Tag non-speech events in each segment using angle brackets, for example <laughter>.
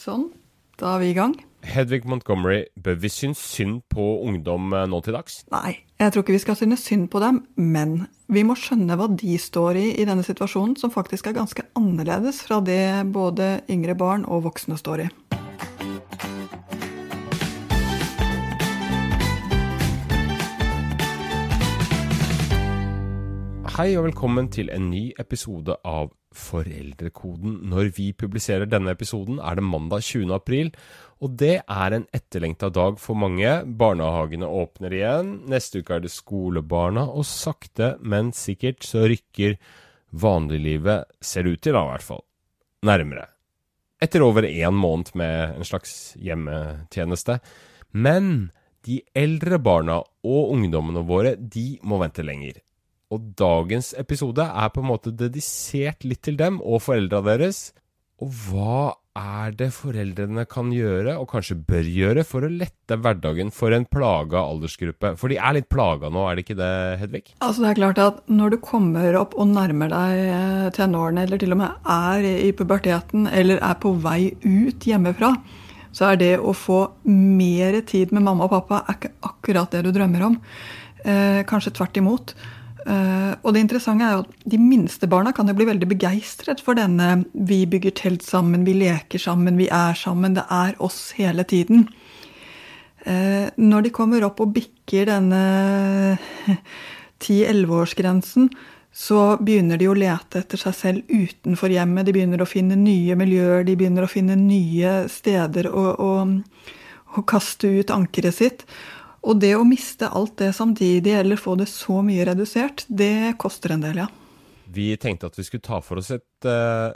Sånn, da er vi i gang. Hedvig Montgomery, bør vi synes synd på ungdom eh, nå til dags? Nei, jeg tror ikke vi skal synes synd på dem, men vi må skjønne hva de står i i denne situasjonen, som faktisk er ganske annerledes fra det både yngre barn og voksne står i. Hei og velkommen til en ny episode av Foreldrekoden. Når vi publiserer denne episoden er det mandag 20. april, og det er en etterlengta dag for mange. Barnehagene åpner igjen, neste uke er det skolebarna, og sakte, men sikkert så rykker vanliglivet, ser det ut til da i hvert fall, nærmere. Etter over én måned med en slags hjemmetjeneste. Men de eldre barna og ungdommene våre, de må vente lenger. Og dagens episode er på en måte dedisert litt til dem og foreldra deres. Og hva er det foreldrene kan gjøre, og kanskje bør gjøre, for å lette hverdagen for en plaga aldersgruppe? For de er litt plaga nå, er det ikke det, Hedvig? Altså det er klart at Når du kommer opp og nærmer deg eh, tenårene, eller til og med er i puberteten, eller er på vei ut hjemmefra, så er det å få mer tid med mamma og pappa er ikke akkurat det du drømmer om. Eh, kanskje tvert imot. Uh, og det interessante er jo at De minste barna kan jo bli veldig begeistret for denne vi bygger telt sammen, vi leker sammen, vi er sammen. Det er oss hele tiden. Uh, når de kommer opp og bikker denne <laughs> 10-11-årsgrensen, så begynner de å lete etter seg selv utenfor hjemmet. De begynner å finne nye miljøer, de begynner å finne nye steder å, å, å kaste ut ankeret sitt. Og det å miste alt det samtidig, eller få det så mye redusert, det koster en del, ja. Vi tenkte at vi skulle ta for oss et uh,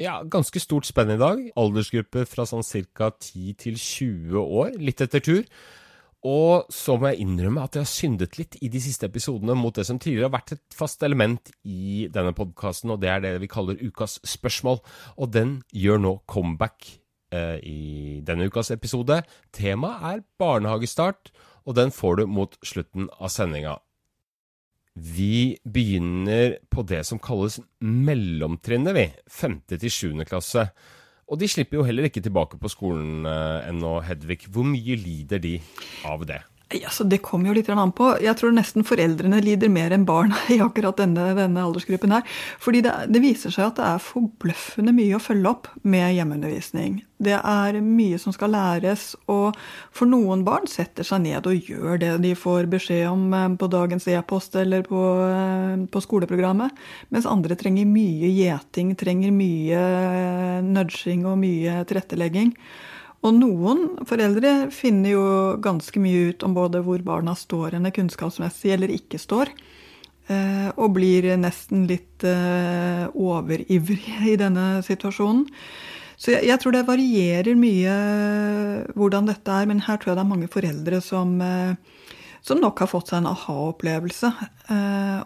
ja, ganske stort spenn i dag. Aldersgruppe fra sånn ca. 10 til 20 år, litt etter tur. Og så må jeg innrømme at jeg har syndet litt i de siste episodene mot det som tidligere har vært et fast element i denne podkasten, og det er det vi kaller ukas spørsmål. Og den gjør nå comeback eh, i denne ukas episode. Temaet er barnehagestart og den får du mot slutten av sendinga. Vi begynner på det som kalles mellomtrinnet, vi. Femte til 7. klasse. Og de slipper jo heller ikke tilbake på skolen eh, ennå, Hedvig. Hvor mye lider de av det? Altså, det kommer jo litt an på. Jeg tror nesten foreldrene lider mer enn barna <laughs> i akkurat denne, denne aldersgruppen her. Fordi det, det, viser seg at det er forbløffende mye å følge opp med hjemmeundervisning. Det er mye som skal læres, og for noen barn setter seg ned og gjør det de får beskjed om eh, på dagens e-post eller på, eh, på, skoleprogrammet. Mens andre trenger mye gjeting, trenger mye eh, nudging og mye tilrettelegging. Og noen foreldre finner jo ganske mye ut om både hvor barna står henne kunnskapsmessig eller ikke står. Eh, og blir nesten litt eh, overivrige i denne situasjonen. Så jeg, jeg, tror det varierer mye hvordan dette er, men her tror jeg det er mange foreldre som, eh, som nok har fått seg en aha-opplevelse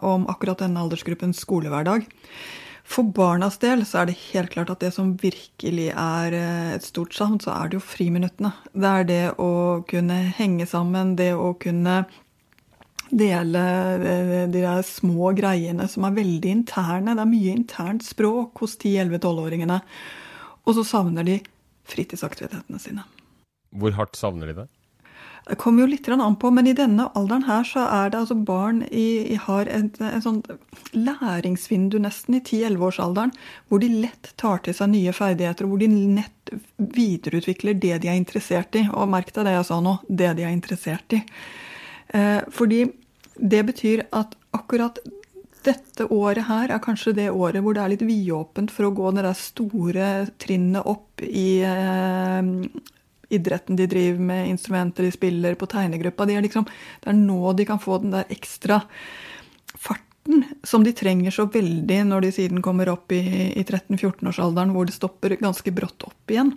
om akkurat denne aldersgruppens skolehverdag. For barnas del så er det helt klart at det som virkelig er eh, et stort savn, så er det jo friminuttene. Det er det å kunne henge sammen, det å kunne dele eh, de der små greiene som er veldig interne. Det er mye internt språk hos 10-11-12-åringene. Og så savner de fritidsaktivitetene sine. Hvor hardt savner de det? Det kommer jo litt an på, men i denne alderen her så er det altså barn i, har et, et sånt læringsvindu nesten i 10-11-årsalderen, hvor de lett tar til seg nye ferdigheter, og hvor de nett videreutvikler det de er interessert i. Og merk deg det jeg sa nå, det de er interessert i. Eh, fordi det betyr at akkurat dette året her er kanskje det året hvor det er litt vidåpent for å gå det der store trinnet opp i eh, idretten de driver med, instrumenter de spiller på tegnegruppa. De er liksom, det er nå de kan få den der ekstra farten som de trenger så veldig når de siden kommer opp i, i 13-14-årsalderen, hvor det stopper ganske brått opp igjen.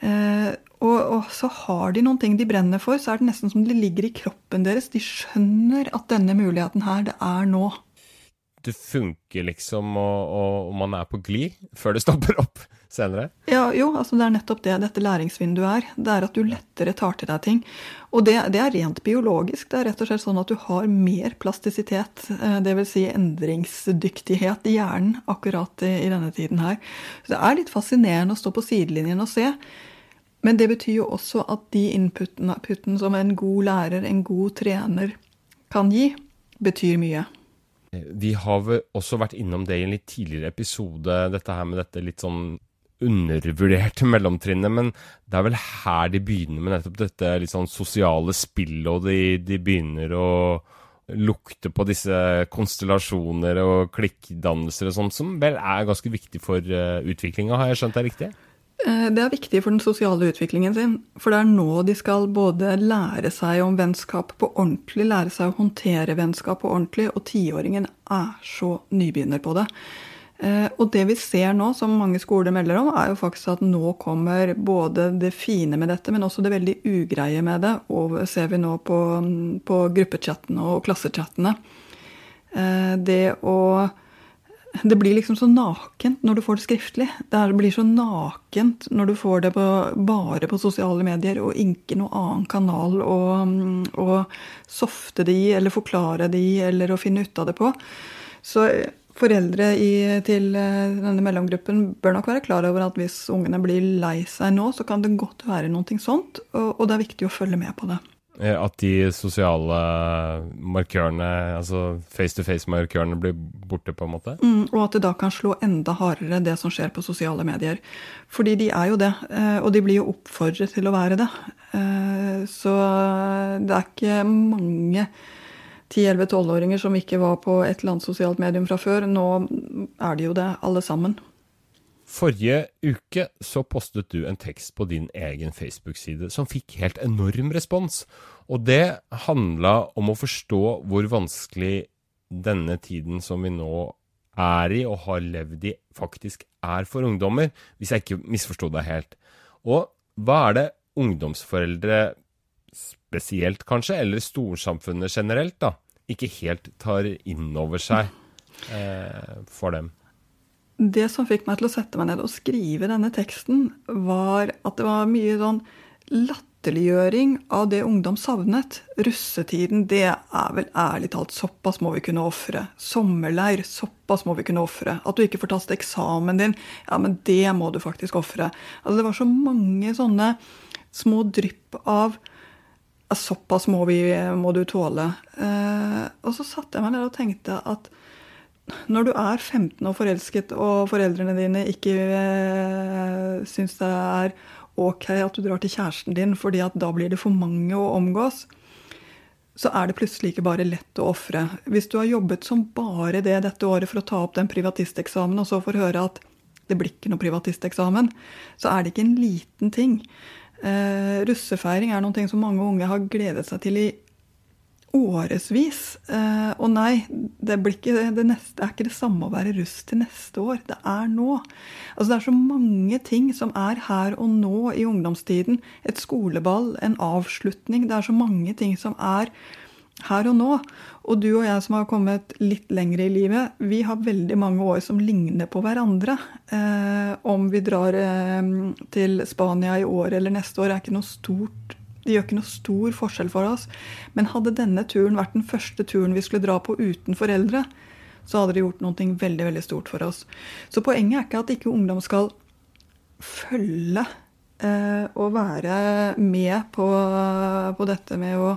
Eh, og, og, så har de noen ting de brenner for, så er det nesten som det ligger i kroppen deres. De skjønner at denne muligheten her, det er nå. Det funker liksom, og, og man er på glid før det stopper opp senere? Ja, jo, altså det er nettopp det dette læringsvinduet er. Det er at du lettere tar til deg ting. Og det, det, er rent biologisk. Det er rett og slett sånn at du har mer plastisitet, eh, dvs. Si endringsdyktighet i hjernen akkurat i, i denne tiden her. Så det er litt fascinerende å stå på sidelinjen og se. Men det betyr jo også at de inputene som en god lærer, en god trener, kan gi, betyr mye. Vi har også vært innom det i en litt tidligere episode, dette her med dette litt sånn undervurderte <laughs> mellomtrinnet, men det er vel her de begynner med nettopp dette litt sånn sosiale spillet, og de, de begynner å lukte på disse konstellasjoner og klikkdannelser og sånn, som vel er ganske viktig for uh, utviklinga, har jeg skjønt det riktig? Eh, det er viktig for den sosiale utviklingen sin. For det er nå de skal både lære seg om vennskap på ordentlig, lære seg å håndtere vennskap på ordentlig, og tiåringen er så nybegynner på det. Eh, og det vi ser nå, som mange skoler melder om, er jo faktisk at nå kommer både det fine med dette, men også det veldig ugreie med det. Og ser vi nå på, på gruppechattene og klassechattene. Eh, det å det blir liksom så nakent når du får det skriftlig. Det blir så nakent når du får det på, bare på sosiale medier og ikke noen annen kanal å, softe det i eller forklare det i eller å finne ut av det på. Så foreldre i, til eh, denne mellomgruppen bør nok være klar over at hvis ungene blir lei seg nå, så kan det godt være noe sånt, og, og det er viktig å følge med på det. At de sosiale markørene, altså face-to-face-markørene, blir borte, på en måte? Mm, og at det da kan slå enda hardere, det som skjer på sosiale medier. Fordi de er jo det, eh, og de blir jo oppfordret til å være det. Eh, så det er ikke mange 10-11-12-åringer som ikke var på et eller annet sosialt medium fra før. Nå er de jo det, alle sammen. Forrige uke så postet du en tekst på din egen Facebook-side som fikk helt enorm respons. Og det handla om å forstå hvor vanskelig denne tiden som vi nå er i og har levd i, faktisk er for ungdommer, hvis jeg ikke misforsto deg helt. Og hva er det ungdomsforeldre spesielt, kanskje, eller storsamfunnet generelt, da, ikke helt tar inn over seg eh, for dem? Det som fikk meg til å sette meg ned og skrive denne teksten, var at det var mye sånn latterliggjøring av det ungdom savnet. Russetiden, det er vel ærlig talt såpass må vi kunne ofre. Sommerleir, såpass må vi kunne ofre. At du ikke får tatt eksamen din, ja, men det må du faktisk ofre. Altså, det var så mange sånne små drypp av såpass må, vi, må du tåle. Eh, og så satte jeg meg ned og tenkte at når du er 15 og forelsket, og foreldrene dine ikke eh, syns det er ok at du drar til kjæresten din fordi at da blir det for mange å omgås, så er det plutselig ikke bare lett å ofre. Hvis du har jobbet som bare det dette året for å ta opp den privatisteksamen, og så får høre at det blir ikke noe privatisteksamen, så er det ikke en liten ting. Eh, russefeiring er noe som mange unge har gledet seg til i årevis. Eh, og nei, det, ikke, det, neste, det, er ikke det samme å være russ til neste år. Det er nå. Altså, det er så mange ting som er her og nå i ungdomstiden. Et skoleball, en avslutning. Det er så mange ting som er her og nå. Og du og jeg som har kommet litt lenger i livet, vi har veldig mange år som ligner på hverandre. Eh, om vi drar eh, til Spania i år eller neste år, er ikke noe stort det gjør ikke noe stor forskjell for oss. Men hadde denne turen vært den første turen vi skulle dra på uten foreldre, så hadde det gjort noe veldig veldig stort for oss. Så poenget er ikke at ikke ungdom skal følge eh, og være med på, på dette med å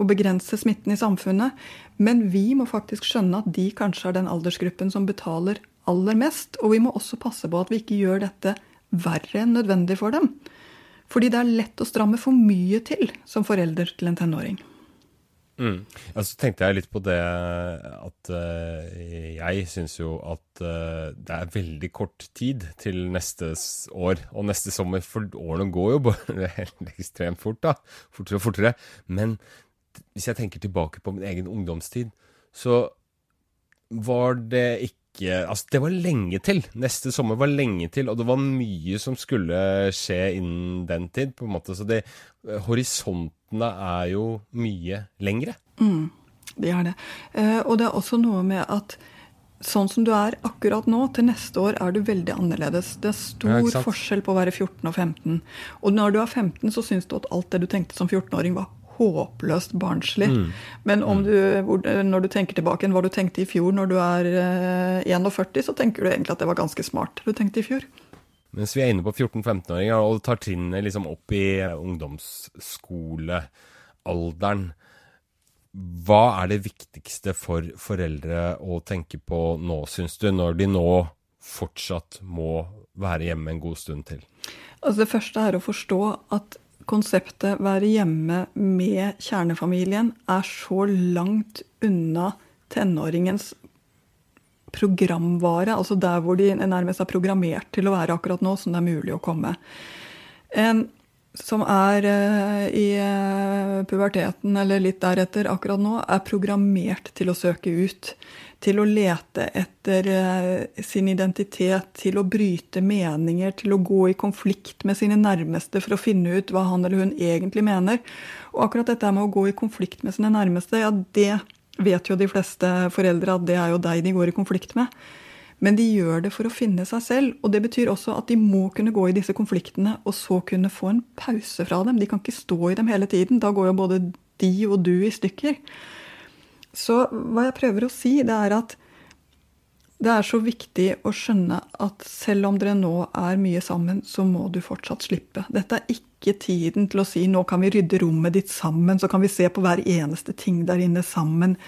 å begrense smitten i samfunnet. Men vi må faktisk skjønne at de kanskje er den aldersgruppen som betaler aller mest. Og vi må også passe på at vi ikke gjør dette verre enn nødvendig for dem. Fordi det er lett å stramme for mye til som forelder til en tenåring. Mm. Ja, så tenkte jeg litt på det at uh, jeg syns jo at uh, det er veldig kort tid til neste år og neste sommer. For årene går jo bare <laughs> helt ekstremt fort, da. Fortere og fortere. Men hvis jeg tenker tilbake på min egen ungdomstid, så var det ikke Altså, det var lenge til. Neste sommer var lenge til, og det var mye som skulle skje innen den tid, på en måte. Så det, horisontene er jo mye lengre. Mm, det er det. Eh, og det er også noe med at sånn som du er akkurat nå, til neste år er du veldig annerledes. Det er stor ja, forskjell på å være 14 og 15. Og når du er 15, så syns du at alt det du tenkte som 14-åring, var håpløst barnslig. Mm. Men mm. du, når du tenker tilbake hva du tenkte i fjor når du er 41, eh, så tenker du egentlig at det var ganske smart du tenkte i fjor. Mens vi er inne på 14-15-åringer og tar trinnet liksom opp i ungdomsskolealderen, hva er det viktigste for foreldre å tenke på nå, syns du, når de nå fortsatt må være hjemme en god stund til? Altså det første er å forstå at konseptet være hjemme med kjernefamilien er så langt unna tenåringens programvare, altså der hvor de nærmest er programmert til å være akkurat nå, som det er mulig å komme. En som er uh, i uh, puberteten eller litt deretter akkurat nå, er programmert til å søke ut. Til å lete etter uh, sin identitet, til å bryte meninger, til å gå i konflikt med sine nærmeste for å finne ut hva han eller hun egentlig mener. Og akkurat dette med å gå i konflikt med sine nærmeste, ja, det vet jo de fleste foreldre at det er jo deg de går i konflikt med. Men de gjør det for å finne seg selv. Og det betyr også at de må kunne gå i disse konfliktene og så kunne få en pause fra dem. De kan ikke stå i dem hele tiden. Da går jo både de og du i stykker. Så hva jeg prøver å si, det er at det er så viktig å skjønne at selv om dere nå er mye sammen, så må du fortsatt slippe. Dette er ikke tiden til å si nå kan vi rydde rommet ditt sammen, så kan vi se på hver eneste ting der inne sammen.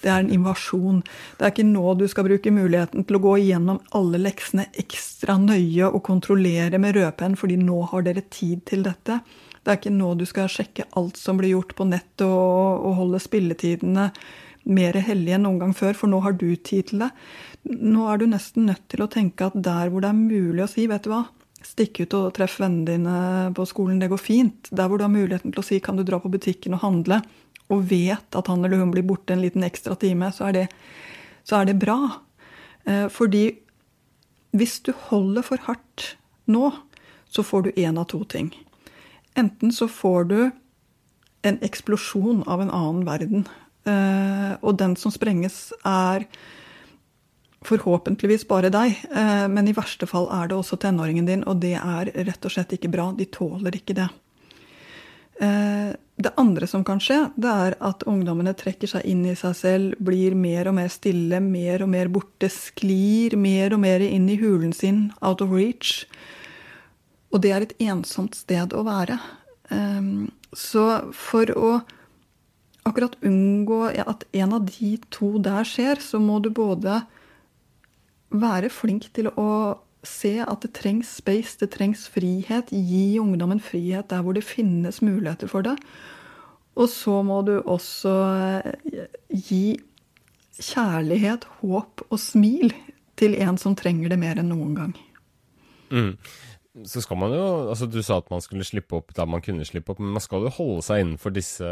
Det er en invasjon. Det er ikke nå du skal bruke muligheten til å gå igjennom alle leksene ekstra nøye og kontrollere med rødpenn, fordi nå har dere tid til dette. Det er ikke nå du skal sjekke alt som blir gjort på nett og, og holde spilletidene mer hellig enn noen gang før, for nå har du tid til det. Nå er du nesten nødt til å tenke at der hvor det er mulig å si, vet du hva, stikk ut og treff vennene dine på skolen, det går fint. Der hvor du har muligheten til å si kan du dra på butikken og handle, og vet at han eller hun blir borte en liten ekstra time, så er det, så er det bra. Eh, fordi hvis du holder for hardt nå, så får du én av to ting. Enten så får du en eksplosjon av en annen verden. Eh, og den som sprenges, er forhåpentligvis bare deg, eh, men i verste fall er det også tenåringen din, og det er rett og slett ikke bra. De tåler ikke det. Eh, det andre som kan skje, det er at ungdommene trekker seg inn i seg selv, blir mer og mer stille, mer og mer borte, sklir mer og mer inn i hulen sin, out of reach. Og det er et ensomt sted å være. Så for å akkurat unngå at en av de to der skjer, så må du både være flink til å se at det trengs space, det trengs frihet. Gi ungdommen frihet der hvor det finnes muligheter for det. Og så må du også eh, gi kjærlighet, håp og smil til en som trenger det mer enn noen gang. Mm. Så skal man jo altså Du sa at man skulle slippe opp der man kunne slippe opp, men man skal jo holde seg innenfor disse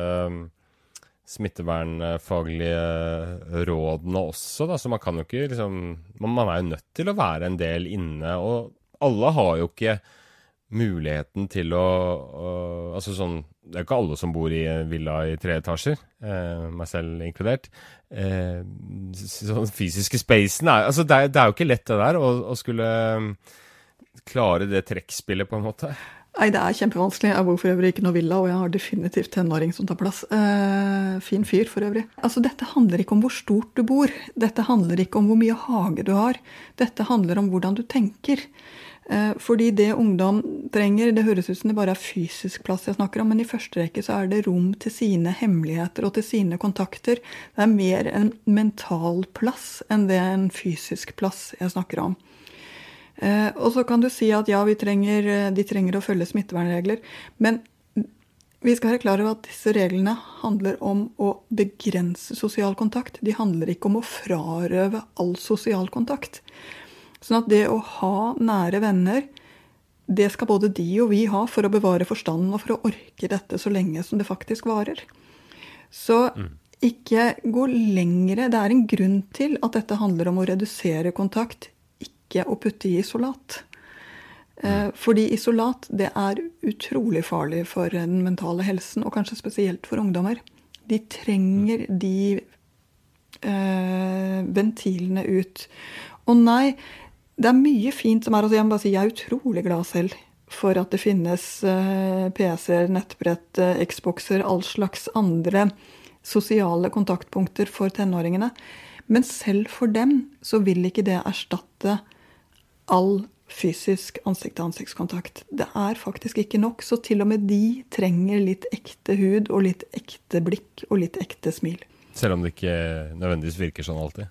smittevernfaglige rådene også, da, så man kan jo ikke liksom Man er jo nødt til å være en del inne, og alle har jo ikke muligheten til å, å Altså sånn Det er ikke alle som bor i villa i tre etasjer, eh, meg selv inkludert. Eh, sånn fysiske spacen er Altså, det er, det er, jo ikke lett, det der, å, å skulle klare det trekkspillet, på en måte. Nei, det er kjempevanskelig. Jeg bor for øvrig ikke noe villa, og jeg har definitivt tenåring som tar plass. Eh, fin fyr, for øvrig. Altså, dette handler ikke om hvor stort du bor. Dette handler ikke om hvor mye hage du har. Dette handler om hvordan du tenker. Eh, fordi det ungdom trenger, det høres ut som det bare er fysisk plass jeg snakker om, men i første rekke så er det rom til sine hemmeligheter og til sine kontakter. Det er mer en mental plass enn det er en fysisk plass jeg snakker om. Eh, og så kan du si at ja, trenger, eh, de trenger å følge smittevernregler. Men vi skal være klar over at disse reglene handler om å begrense sosial kontakt. De handler ikke om å frarøve all sosial kontakt. Sånn at det å ha nære venner, det skal både de og vi ha for å bevare forstanden og for å orke dette så lenge som det faktisk varer. Så ikke gå lengre. Det er en grunn til at dette handler om å redusere kontakt, ikke å putte i isolat. Eh, Fordi isolat det er utrolig farlig for den mentale helsen, og kanskje spesielt for ungdommer. De trenger de eh, ventilene ut. Og nei, det er mye fint som er altså Jeg må bare si jeg er utrolig glad selv for at det finnes eh, PC-er, nettbrett, eh, Xboxer, all slags andre sosiale kontaktpunkter for tenåringene. Men selv for dem så vil ikke det erstatte all fysisk ansikt-til-ansiktskontakt. Det er faktisk ikke nok, så til og med de trenger litt ekte hud og litt ekte blikk og litt ekte smil. Selv om det ikke nødvendigvis virker sånn alltid.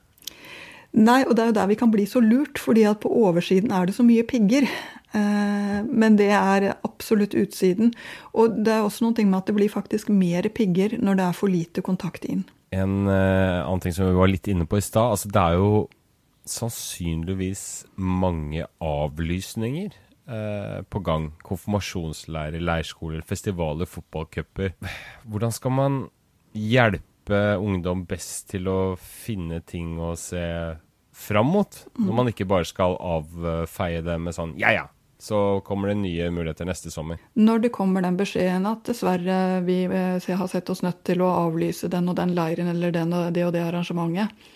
Nei, og det er jo der vi kan bli så lurt, fordi at på oversiden er det så mye pigger. Eh, Men det er absolutt utsiden. Og det er også noen ting med at det blir faktisk mer pigger når det er for lite kontakt inn. En eh, annen ting som vi var litt inne på i stad, altså det er jo sannsynligvis mange avlysninger eh, på gang. Konfirmasjonsleirer, leirskoler, festivaler, fotballcuper. Hvordan skal man hjelpe ungdom best til å finne ting å se fram mot? Når man ikke bare skal avfeie det med sånn ja ja, så kommer det nye muligheter neste sommer. Når det kommer den beskjeden at dessverre vi eh, har sett oss nødt til å avlyse den og den leiren eller den og det og det arrangementet,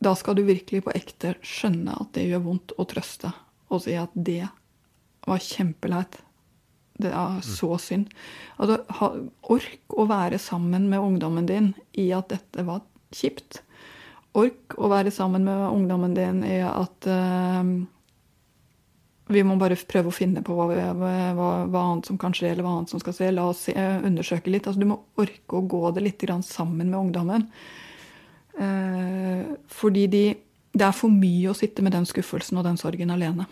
da skal du virkelig på ekte skjønne at det gjør vondt å trøste og si at det var kjempeleit. Det er så synd. Altså, ha, ork å være sammen med ungdommen din i at dette var kjipt. Ork å være sammen med ungdommen din i at uh, vi må bare prøve å finne på hva, hva, hva annet som kan skje, eller hva annet som skal skje. La oss se, undersøke litt. Altså, du må orke å gå det litt grann sammen med ungdommen. Eh, fordi de, det er for mye å sitte med den skuffelsen og den sorgen alene.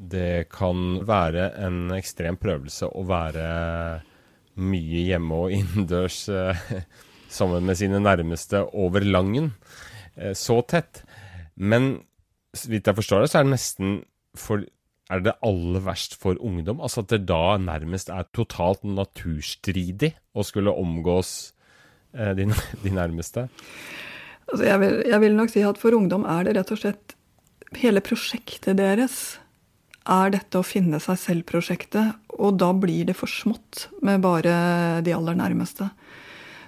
Det kan være en ekstrem prøvelse å være mye hjemme og <laughs> innendørs eh, sammen med sine nærmeste over Langen. Eh, så tett. Men så vidt jeg forstår det, så er det nesten for Er det aller verst for ungdom? Altså at det da nærmest er totalt naturstridig å skulle omgås de, de <laughs> nærmeste? Altså, jeg, vil, jeg vil nok si at for ungdom er det rett og slett Hele prosjektet deres er dette å finne seg selv-prosjektet, og da blir det for smått med bare de aller nærmeste.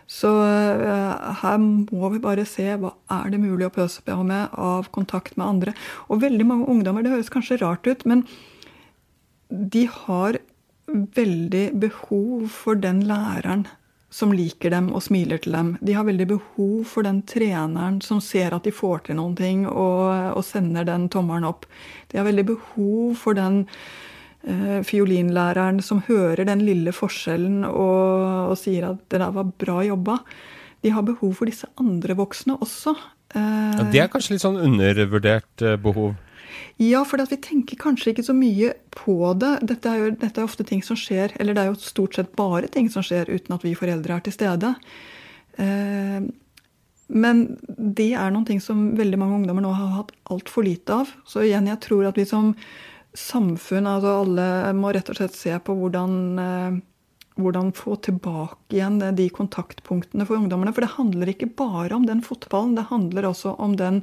Så eh, her må vi bare se hva er det mulig å pøse på med av kontakt med andre. Og veldig mange ungdommer, det høres kanskje rart ut, men de har veldig behov for den læreren som liker dem og smiler til dem. De har veldig behov for den treneren som ser at de får til noen ting, og, og sender den tommelen opp. De har veldig behov for den eh, fiolinlæreren som hører den lille forskjellen og, og, sier at 'det der var bra jobba'. De har behov for disse andre voksne også. Eh, Ja, det er kanskje litt sånn undervurdert eh, behov. Ja, for vi tenker kanskje ikke så mye på det. Dette er jo dette er ofte ting som skjer, eller det er jo stort sett bare ting som skjer uten at vi foreldre er til stede. Eh, men det er noen ting som veldig mange ungdommer nå har hatt altfor lite av. Så igjen, jeg tror at vi som samfunn, altså alle, må rett og slett se på hvordan eh, hvordan få tilbake igjen de kontaktpunktene for ungdommene. For det handler ikke bare om den fotballen, det handler også om den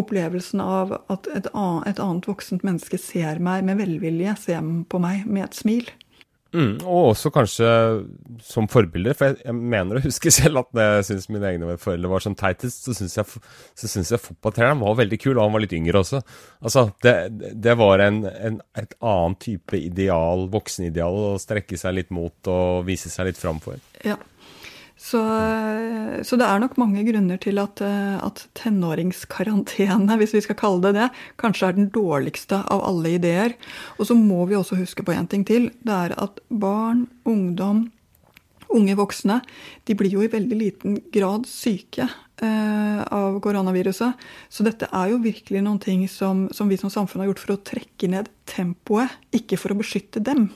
opplevelsen av at et annet, et annet voksent menneske ser meg med velvilje, ser på meg med et smil. Mm, og også kanskje som forbilder, for jeg, jeg mener å huske <laughs> selv at når jeg syns mine egne foreldre var som teitest, så syns jeg, så synes jeg fotballtreneren var veldig kul, og han var litt yngre også. Altså, det, det var en, en, et annet type ideal, voksenideal, å strekke seg litt mot og vise seg litt fram for. Ja. Så, så, det er nok mange grunner til at, at, tenåringskarantene, <laughs> hvis vi skal kalle det det, kanskje er den dårligste av alle ideer. Og så må vi også huske på én ting til. Det er at barn, ungdom, unge voksne, de blir jo i veldig liten grad syke eh, av koronaviruset. Så dette er jo virkelig noen ting som, som vi som samfunn har gjort for å trekke ned tempoet, ikke for å beskytte dem.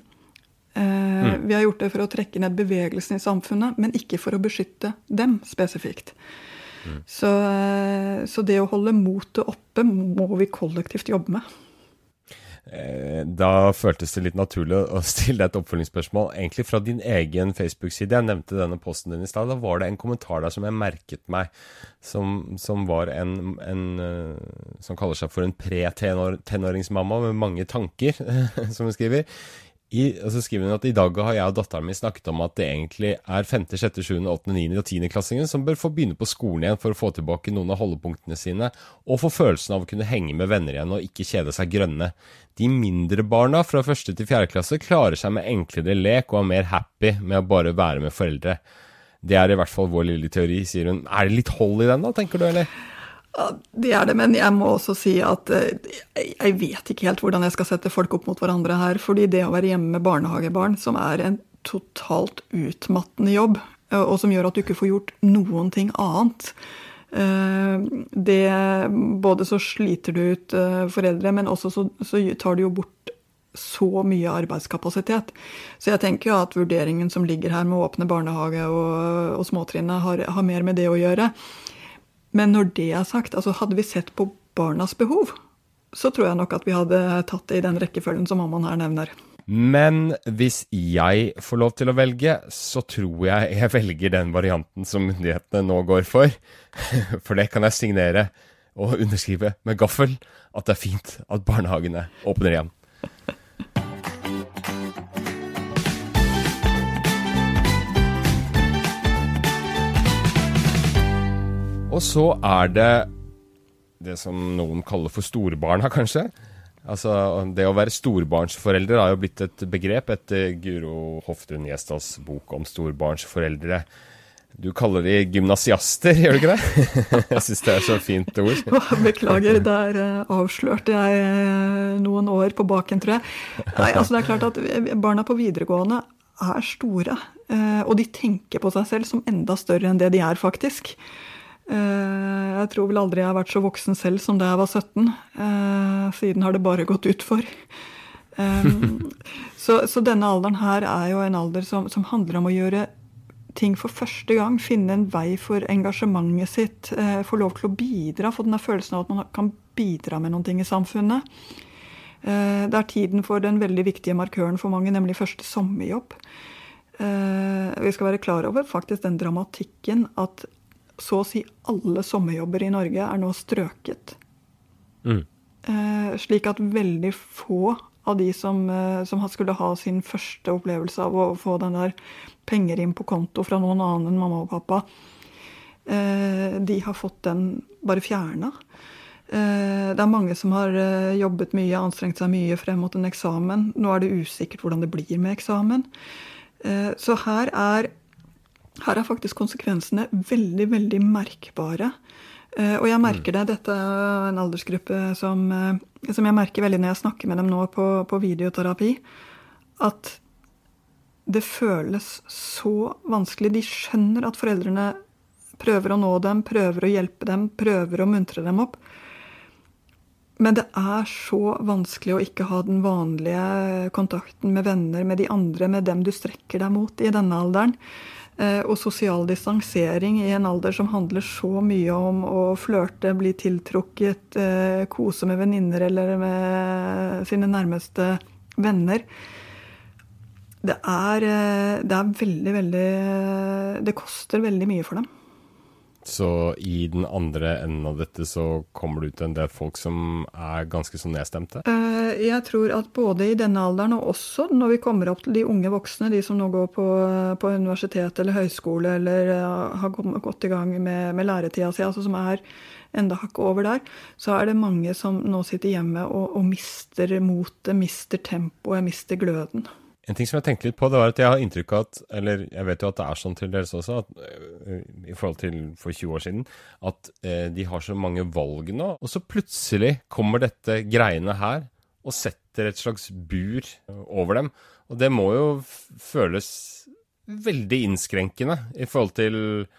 Mm. Vi har gjort det for å trekke ned bevegelsen i samfunnet, men ikke for å beskytte dem spesifikt. Mm. Så, så, det å holde motet oppe må vi kollektivt jobbe med. Eh, da føltes det litt naturlig å stille deg et oppfølgingsspørsmål, egentlig fra din egen Facebook-side. Jeg nevnte denne posten din i stad. Da var det en kommentar der som jeg merket meg, som, som var en, en, eh, som kaller seg for en pre-tenåringsmamma med mange tanker, <laughs> som hun skriver. I, og så skriver hun at i dag har jeg og datteren min snakket om at det egentlig er 5., 6., 7., 8., 9. og 10. klassingen som bør få begynne på skolen igjen for å få tilbake noen av holdepunktene sine, og få følelsen av å kunne henge med venner igjen og ikke kjede seg grønne. De mindre barna fra 1. til 4. klasse klarer seg med enklere lek og er mer happy med å bare være med foreldre. Det er i hvert fall vår lille teori, sier hun. Er det litt hold i den da, tenker du, eller? Ja, det er det, men jeg må også si at eh, jeg vet ikke helt hvordan jeg skal sette folk opp mot hverandre her. fordi det å være hjemme med barnehagebarn, som er en totalt utmattende jobb, eh, og som gjør at du ikke får gjort noen ting annet eh, det, Både så sliter du ut foreldre, men også så, så tar du jo bort så mye arbeidskapasitet. Så jeg tenker jo at vurderingen som ligger her med å åpne barnehage og, og småtrinnet, har, har mer med det å gjøre. Men når det er sagt, altså hadde vi sett på barnas behov, så tror jeg nok at vi hadde tatt det i den rekkefølgen som mammaen her nevner. Men hvis jeg får lov til å velge, så tror jeg jeg velger den varianten som myndighetene nå går for. <laughs> For det kan jeg signere og underskrive med gaffel at det er fint at barnehagene åpner igjen. Og så er det det som noen kaller for storbarna, kanskje. Altså, Det å være storbarnsforelder har jo blitt et begrep etter Guro Hoftun Gjesdals bok om storbarnsforeldre. Du kaller de gymnasiaster, gjør du ikke det? <laughs> jeg syns det er så fint ord. Beklager, der eh, avslørte jeg eh, noen år på baken, tror jeg. Nei, altså det er klart at Barna på videregående er store, eh, og de tenker på seg selv som enda større enn det de er, faktisk. Eh, jeg tror vel aldri jeg har vært så voksen selv som da jeg var 17. Eh, siden har det bare gått utfor. <laughs> så, så denne alderen her er jo en alder som, som, handler om å gjøre ting for første gang. Finne en vei for engasjementet sitt. Eh, få lov til å bidra. Få denne følelsen av at man kan bidra med noen ting i samfunnet. Det er tiden for den veldig viktige markøren for mange, nemlig første sommerjobb. Vi skal være klar over faktisk den dramatikken at så å si alle sommerjobber i Norge er nå strøket. Mm. Eh, slik at veldig få av de som, eh, som, skulle ha sin første opplevelse av å få den der penger inn på konto fra noen annen enn mamma og pappa, eh, de har fått den bare fjerna. Eh, det er mange som har eh, jobbet mye, anstrengt seg mye frem mot en eksamen. Nå er det usikkert hvordan det blir med eksamen. Eh, så her er her er faktisk konsekvensene veldig, veldig merkbare. Eh, og jeg merker det. Dette er en aldersgruppe som, eh, som jeg merker veldig når jeg snakker med dem nå på, på videoterapi. At det føles så vanskelig. De skjønner at foreldrene prøver å nå dem, prøver å hjelpe dem, prøver å muntre dem opp. Men det er så vanskelig å ikke ha den vanlige kontakten med venner, med de andre, med dem du strekker deg mot i denne alderen. Eh, og sosial distansering i en alder som handler så mye om å flørte, bli tiltrukket, eh, kose med venninner eller med sine nærmeste venner. Det er, eh, det er veldig, veldig Det koster veldig mye for dem. Så i den andre enden av dette så kommer det ut en del folk som er ganske så nedstemte? Eh, jeg tror at både i denne alderen og også når vi kommer opp til de unge voksne, de som nå går på, på universitet eller høyskole eller eh, har gått i gang med, med læretida si, altså som er enda hakket over der, så er det mange som nå sitter hjemme og, og mister motet, mister tempoet, mister gløden. En ting som jeg tenkte litt på, det var at jeg har inntrykk av at Eller jeg vet jo at det er sånn til dels også, at, uh, i forhold til for 20 år siden, at eh, de har så mange valg nå. Og så plutselig kommer dette greiene her og setter et slags bur over dem. Og det må jo føles veldig innskrenkende i forhold til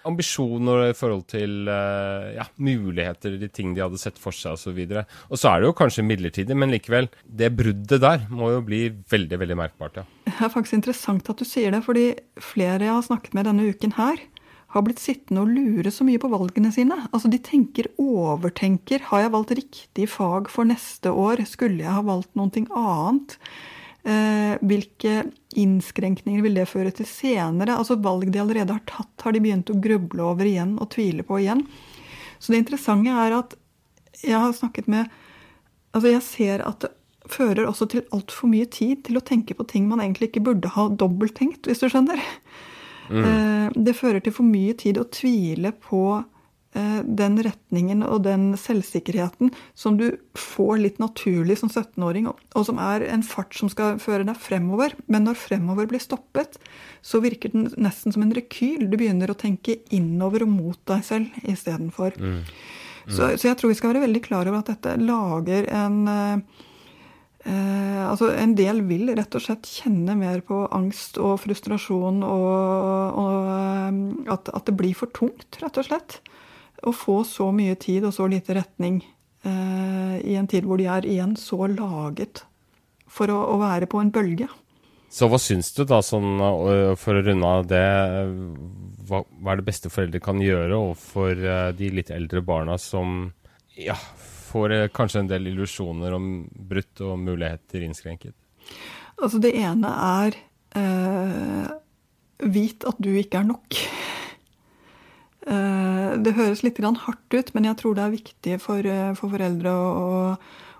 ambisjoner, i forhold til uh, ja, muligheter, de ting de hadde sett for seg osv. Og, så og så er det jo kanskje midlertidig, men likevel. Det bruddet der må jo bli veldig, veldig merkbart, ja. Det er faktisk interessant at du sier det, fordi flere jeg har snakket med denne uken her, har blitt sittende og lure så mye på valgene sine. Altså De tenker, overtenker. Har jeg valgt riktig fag for neste år? Skulle jeg ha valgt noe annet? Eh, hvilke innskrenkninger vil det føre til senere? Altså Valg de allerede har tatt, har de begynt å gruble over igjen og tvile på igjen. Så det interessante er at jeg har snakket med Altså jeg ser at det fører også til altfor mye tid til å tenke på ting man egentlig ikke burde ha dobbelttenkt, hvis du skjønner. Mm. Eh, det fører til for mye tid å tvile på den retningen og den selvsikkerheten som du får litt naturlig som 17-åring, og som er en fart som skal føre deg fremover. Men når fremover blir stoppet, så virker den nesten som en rekyl. Du begynner å tenke innover og mot deg selv istedenfor. Mm. Mm. Så, så jeg tror vi skal være veldig klar over at dette lager en eh, Eh, altså En del vil rett og slett kjenne mer på angst og frustrasjon og, og eh, at, at, det blir for tungt, rett og slett. Å få så mye tid og så lite retning eh, i en tid hvor de er igjen så laget for å, å være på en bølge. Så hva syns du, da, sånn, for å runde av det, hva, hva, er det beste foreldre kan gjøre overfor eh, de litt eldre barna som ja, får eh, kanskje en del illusjoner om brutt og muligheter innskrenket? Altså det ene er eh, vit at du ikke er nok. Eh, det høres litt hardt ut, men jeg tror det er viktig for, eh, for foreldre å,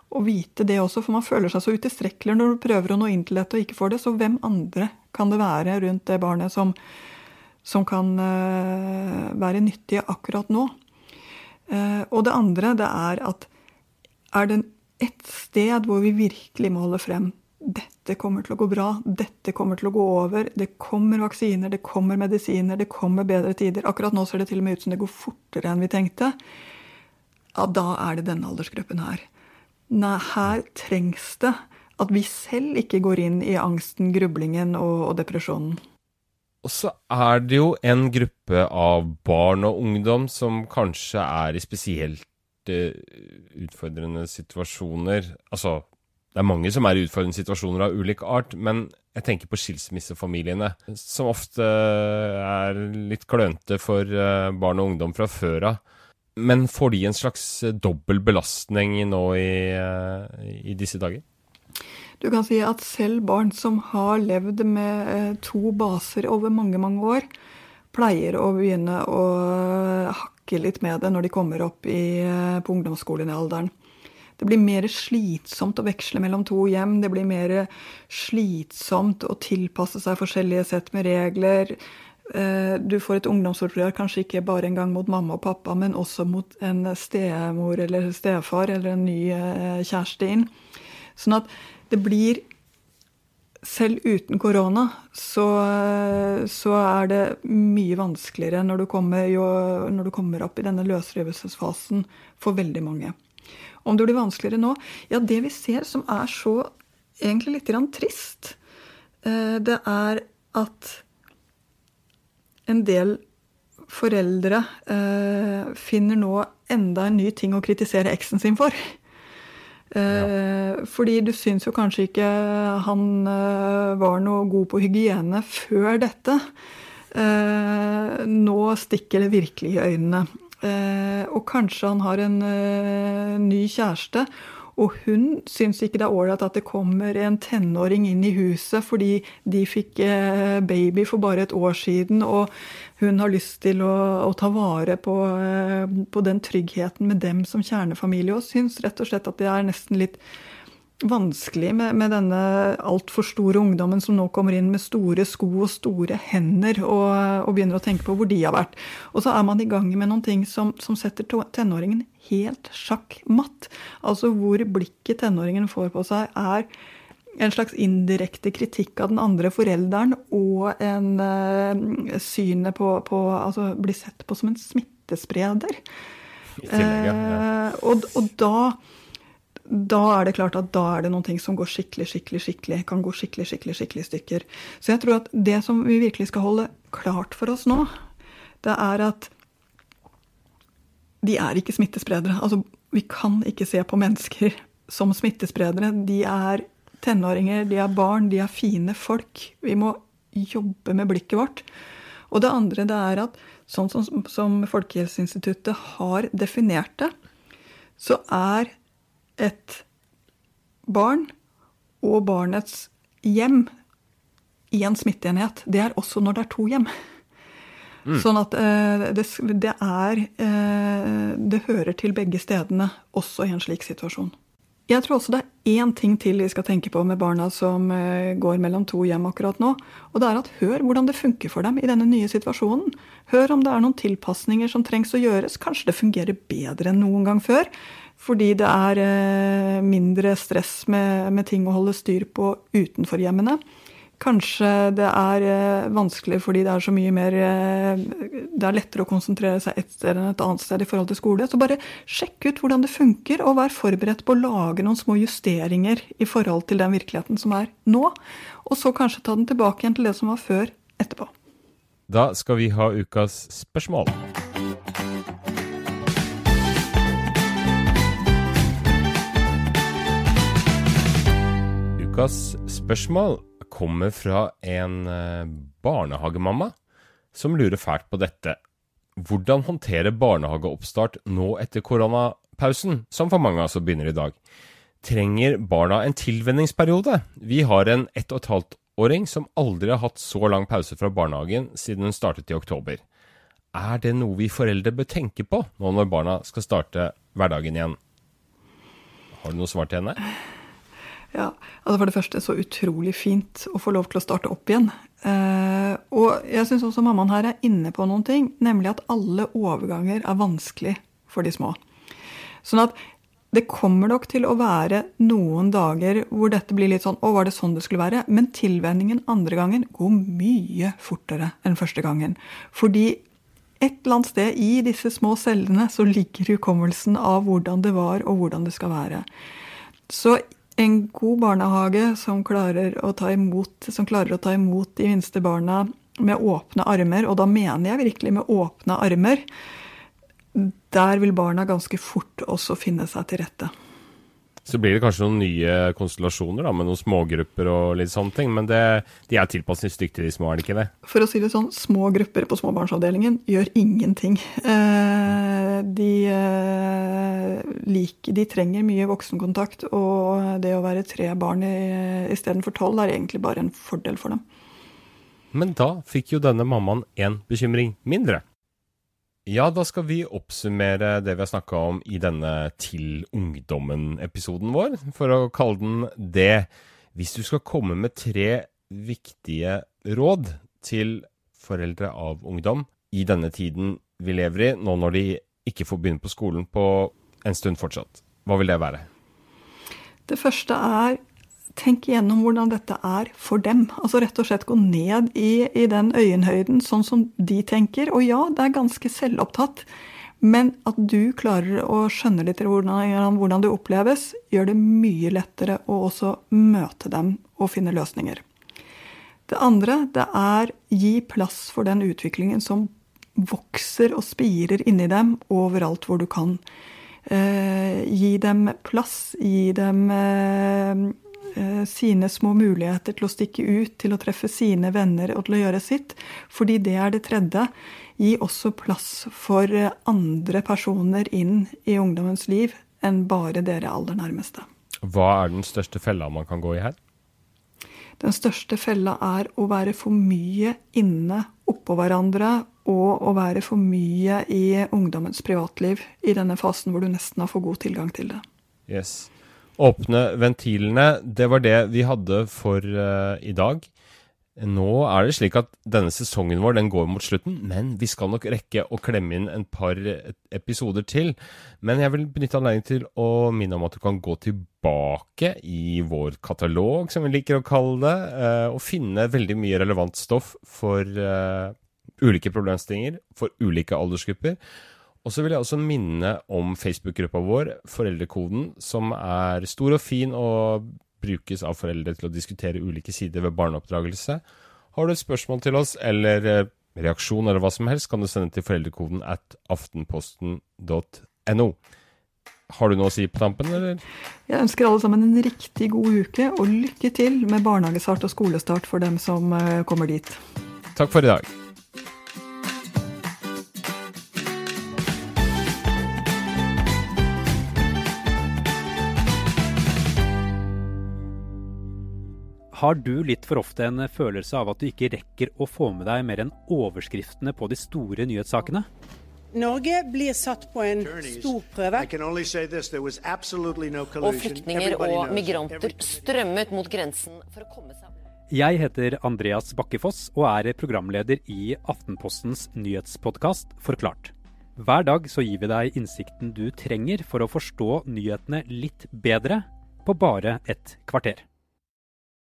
å, vite det også. For man føler seg så utilstrekkelig når du prøver å nå inn til dette og ikke får det. Så hvem andre kan det være rundt det barnet som, som kan eh, være nyttige akkurat nå? Og det andre det er at er det ett sted hvor vi virkelig må holde frem dette kommer til å gå bra, dette kommer til å gå over, det kommer vaksiner, det kommer medisiner, det kommer bedre tider. Akkurat nå ser det til og med ut som det går fortere enn vi tenkte. Ja, da er det denne aldersgruppen her. Nei, her trengs det at vi selv ikke går inn i angsten, grublingen og, og depresjonen. Og så er det jo en gruppe av barn og ungdom som kanskje er i spesielt utfordrende situasjoner. Altså, det er mange som er i utfordrende situasjoner av ulik art, men jeg tenker på skilsmissefamiliene, som ofte er litt klønete for eh, barn og ungdom fra før av. Men får de en slags dobbel belastning nå i, eh, i disse dager? Du kan si at selv barn som har levd med eh, to baser over mange, mange år, pleier å begynne å hakke litt med det når de kommer opp i, på ungdomsskolen i ungdomsskolealderen. Det blir mer slitsomt å veksle mellom to hjem. Det blir mer slitsomt å tilpasse seg forskjellige sett med regler. Eh, du får et ungdomsopprør kanskje ikke bare en gang mot mamma og pappa, men også mot en stemor eller stefar eller en ny eh, kjæreste inn. Sånn at det blir selv uten korona så, så, er det mye vanskeligere når du, kommer, jo, når du kommer opp i denne løsrivelsesfasen for veldig mange. Om det blir vanskeligere nå? Ja, det vi ser som er så egentlig litt grann trist, eh, det er at en del foreldre eh, finner nå enda en ny ting å kritisere eksen sin for. Ja. Eh, fordi du syns jo kanskje ikke han var noe god på hygiene før dette. Nå stikker det virkelig i øynene. Og kanskje han har en ny kjæreste. Og hun syns ikke det er ålreit at det kommer en tenåring inn i huset fordi de fikk baby for bare et år siden, og hun har lyst til å, å ta vare på, eh, på, den tryggheten med dem som kjernefamilie, og syns rett og slett at det er nesten litt vanskelig med, med denne altfor store ungdommen som nå kommer inn med store sko og store hender og, og, begynner å tenke på hvor de har vært. Og så er man i gang med noen ting som, som setter tenåringen helt sjakk matt. Altså hvor blikket tenåringen får på seg, er en slags indirekte kritikk av den andre forelderen og en uh, synet på, på Altså bli sett på som en smittespreder. Tillegg, ja. uh, og, og da, da er det klart at da er det noen ting som går skikkelig, skikkelig, skikkelig, kan gå skikkelig, skikkelig, skikkelig stykker. Så jeg tror at det som vi virkelig skal holde klart for oss nå, det er at de er ikke smittespredere. Altså, vi kan ikke se på mennesker som smittespredere. De er tenåringer, de er barn, de er fine folk. Vi må jobbe med blikket vårt. Og det andre det er at sånn som, som Folkehelseinstituttet har definert det, så er et barn og barnets hjem i en smitteenhet. Det er også når det er to hjem. Mm. Sånn at eh, det, det, er eh, Det hører til begge stedene, også i en slik situasjon. Jeg tror også det er én ting til vi skal tenke på med barna som eh, går mellom to hjem akkurat nå. Og det er at hør hvordan det funker for dem i denne nye situasjonen. Hør om det er noen tilpasninger som trengs å gjøres. Kanskje det fungerer bedre enn noen gang før. Fordi det er mindre stress med, med ting å holde styr på utenfor hjemmene. Kanskje det er eh, vanskelig fordi det er så mye mer eh, Det er lettere å konsentrere seg et sted enn et annet sted i forhold til skole. Så bare sjekk ut hvordan det funker, og vær forberedt på å lage noen små justeringer i forhold til den virkeligheten som er nå. Og så kanskje ta den tilbake igjen til det som var før etterpå. Da skal vi ha ukas spørsmål. Ukas spørsmål kommer fra en eh, barnehagemamma som lurer fælt på dette. Hvordan håndtere barnehageoppstart nå etter koronapausen, som for mange altså begynner i dag? Trenger barna en tilvenningsperiode? Vi har en ett og et halvt åring som aldri har hatt så lang pause fra barnehagen siden hun startet i oktober. Er det noe vi foreldre bør tenke på nå når barna skal starte hverdagen igjen? Har du noe svar til henne? Ja, altså For det første så utrolig fint å få lov til å starte opp igjen. Eh, og jeg syns også mammaen her er inne på noen ting, nemlig at alle overganger er vanskelig for de små. Sånn at det kommer nok til å være noen dager hvor dette blir litt sånn Å, var det sånn det skulle være? Men tilvenningen andre gangen går mye fortere enn første gangen. Fordi et eller annet sted i disse små cellene så ligger hukommelsen av hvordan det var, og hvordan det skal være. Så en god barnehage som klarer, imot, som klarer å ta imot de minste barna med åpne armer, og da mener jeg virkelig med åpne armer, der vil barna ganske fort også finne seg til rette. Så blir det kanskje noen nye konstellasjoner da, med noen smågrupper og litt sånne ting. Men det, de er tilpasningsdyktige, de små, er det ikke det? For å si det sånn, små grupper på småbarnsavdelingen gjør ingenting. Eh, de, eh, de trenger mye voksenkontakt, og det å være tre barn istedenfor tolv er egentlig bare en fordel for dem. Men da fikk jo denne mammaen en bekymring mindre. Ja, da skal vi oppsummere det vi har snakka om i denne Til ungdommen-episoden vår, for å kalle den det. Hvis du skal komme med tre viktige råd til foreldre av ungdom i denne tiden vi lever i, nå når de ikke får begynne på skolen på en stund fortsatt, hva vil det være? Det første er tenk igjennom hvordan dette er for dem. Altså rett og slett gå ned i, i den øyenhøyden sånn som de tenker. Og ja, det er ganske selvopptatt. Men at du klarer å skjønne litt hvordan, hvordan det oppleves, gjør det mye lettere å også møte dem og finne løsninger. Det andre det er gi plass for den utviklingen som vokser og spirer inni dem overalt hvor du kan. Eh, gi dem plass, gi dem eh, Eh, sine små muligheter til å stikke ut, til å treffe sine venner og til å gjøre sitt. Fordi det er det tredje. Gi også plass for eh, andre personer inn i ungdommens liv enn bare dere aller nærmeste. Hva er den største fella man kan gå i her? Den største fella er å være for mye inne oppå hverandre og å være for mye i ungdommens privatliv i denne fasen hvor du nesten har for god tilgang til det. Yes. Åpne ventilene, det var det vi hadde for uh, i dag. Nå er det slik at denne sesongen vår den går mot slutten, men vi skal nok rekke å klemme inn en par episoder til. Men jeg vil benytte anledningen til å minne om at du kan gå tilbake i vår katalog, som vi liker å kalle det, uh, og finne veldig mye relevant stoff for uh, ulike problemstillinger, for ulike aldersgrupper. Og så vil jeg også minne om Facebook-gruppa vår, Foreldrekoden, som er stor og fin og brukes av foreldre til å diskutere ulike sider ved barneoppdragelse. Har du et spørsmål til oss, eller eh, reaksjon, eller hva som helst, kan du sende til foreldrekoden at aftenposten.no. Har du noe å si på tampen, eller? Jeg ønsker alle sammen en riktig god uke, og lykke til med barnehagestart og skolestart for dem som eh, kommer dit. Takk for i dag. Har du litt for ofte en følelse av at du ikke rekker å få med deg mer enn overskriftene på de store nyhetssakene? Norge blir satt på en stor prøve. Og flyktninger og migranter strømmet mot grensen for å komme seg Jeg heter Andreas Bakkefoss og er programleder i Aftenpostens nyhetspodkast Forklart. Hver dag så gir vi deg innsikten du trenger for å forstå nyhetene litt bedre på bare et kvarter.